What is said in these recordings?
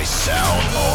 I Sound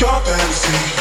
your fantasy.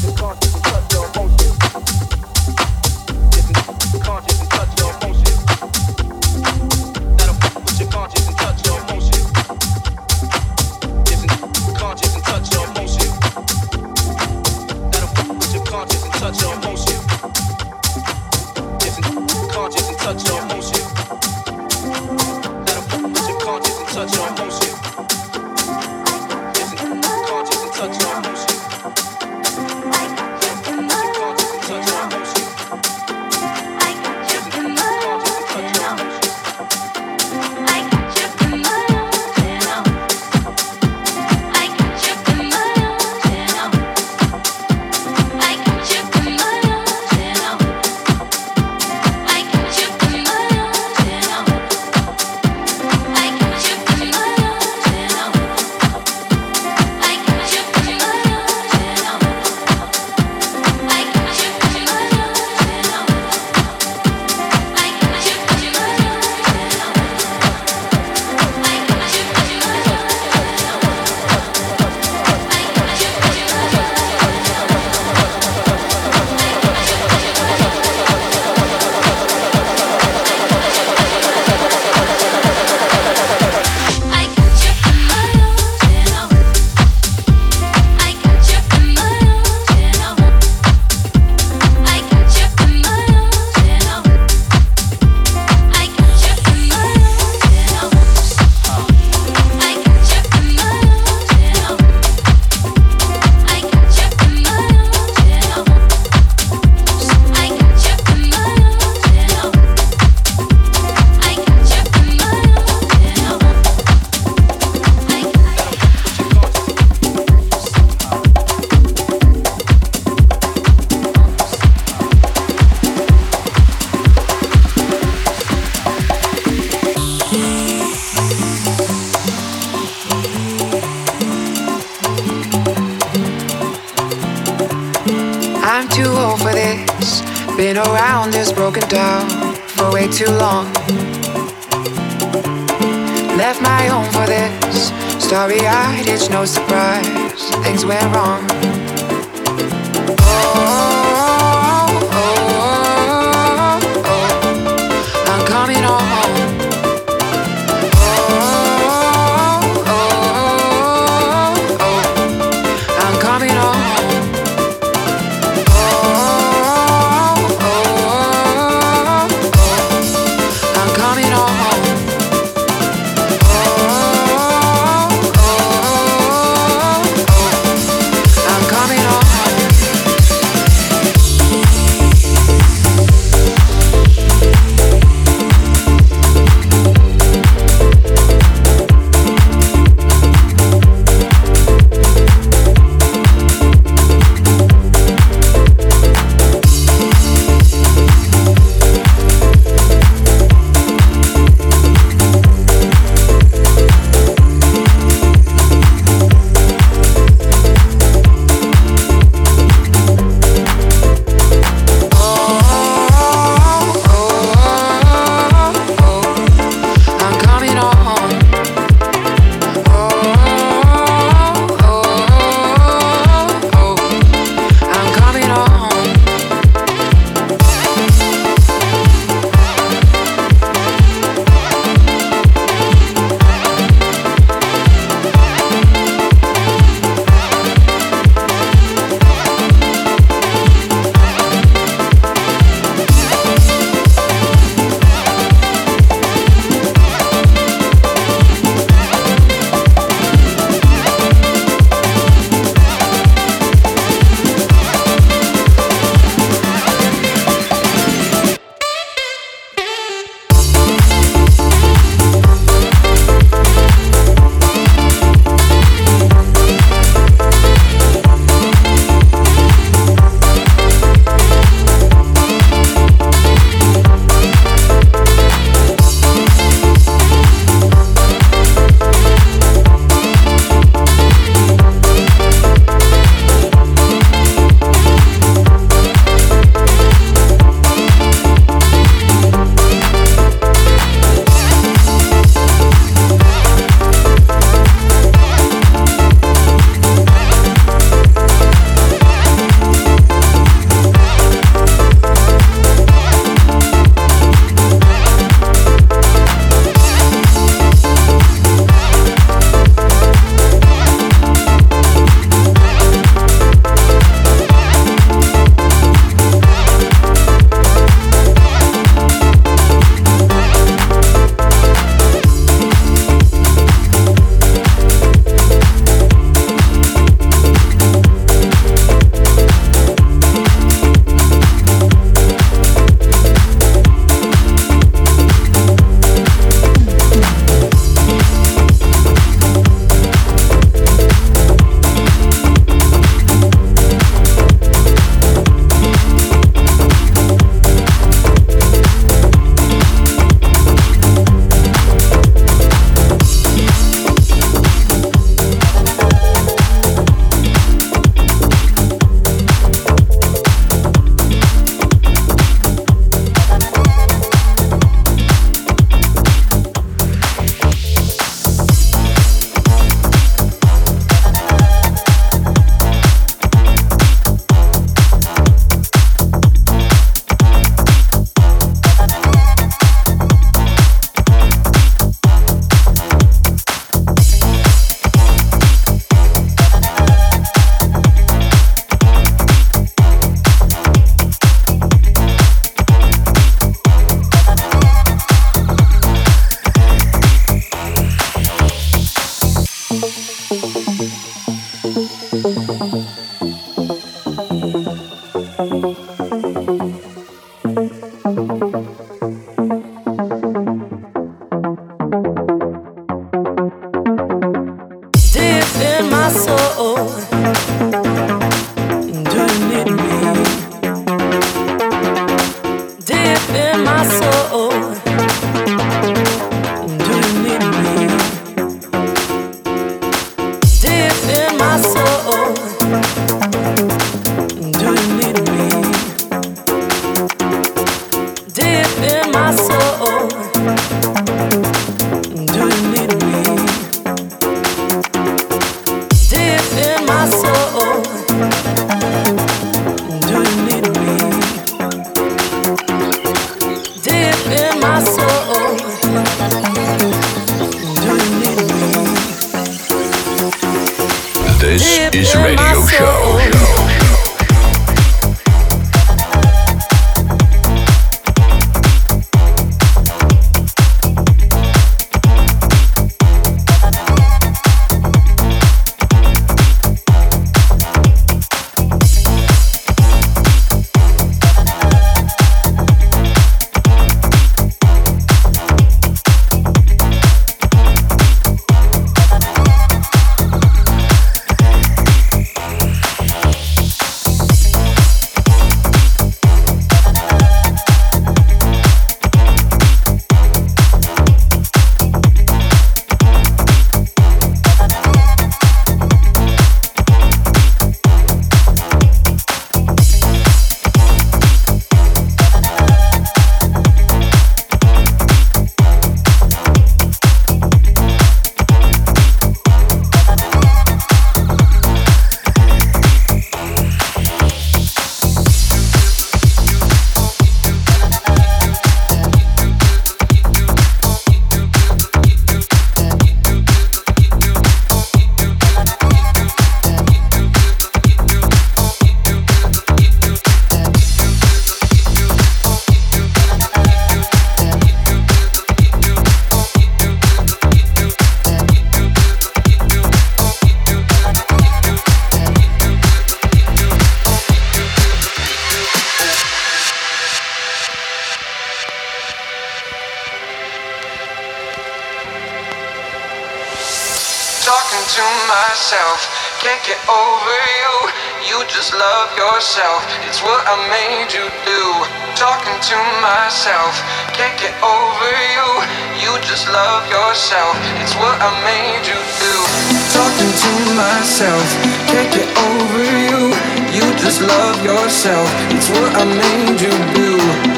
Fuck. Starry eyed, it's no surprise. Things went wrong.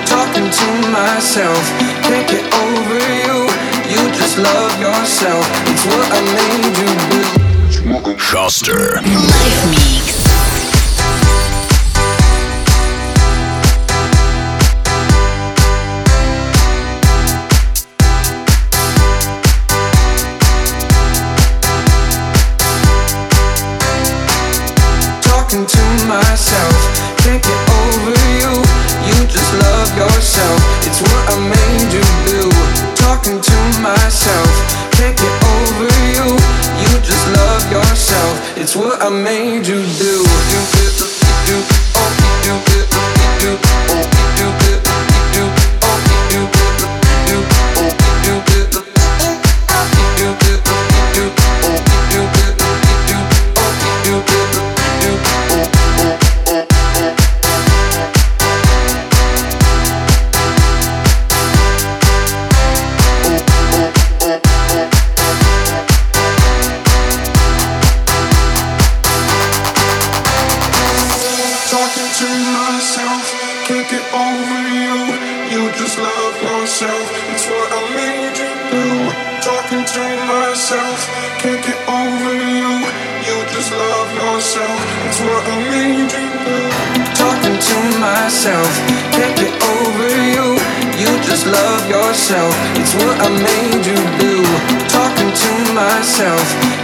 Talking to myself, over you. You just love yourself. It's what I you do. Shuster. Life Mix.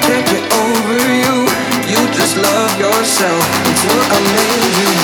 can't over you. You just love yourself. It's what I made you.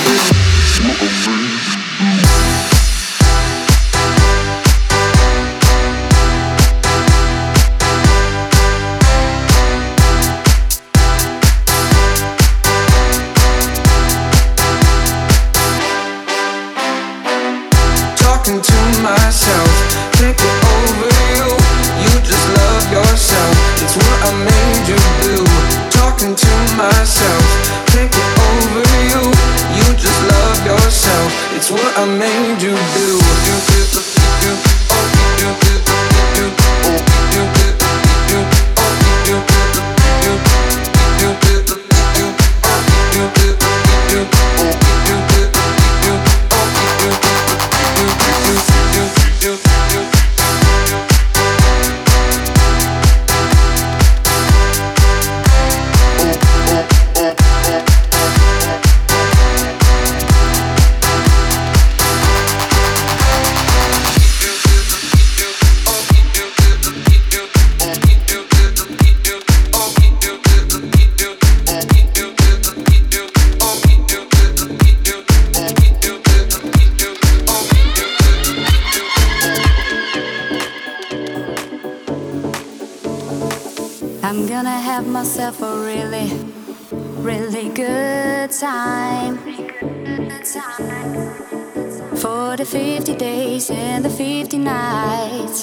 50 days and the 50 nights.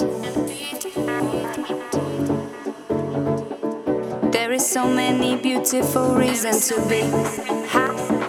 There is so many beautiful reasons to be happy.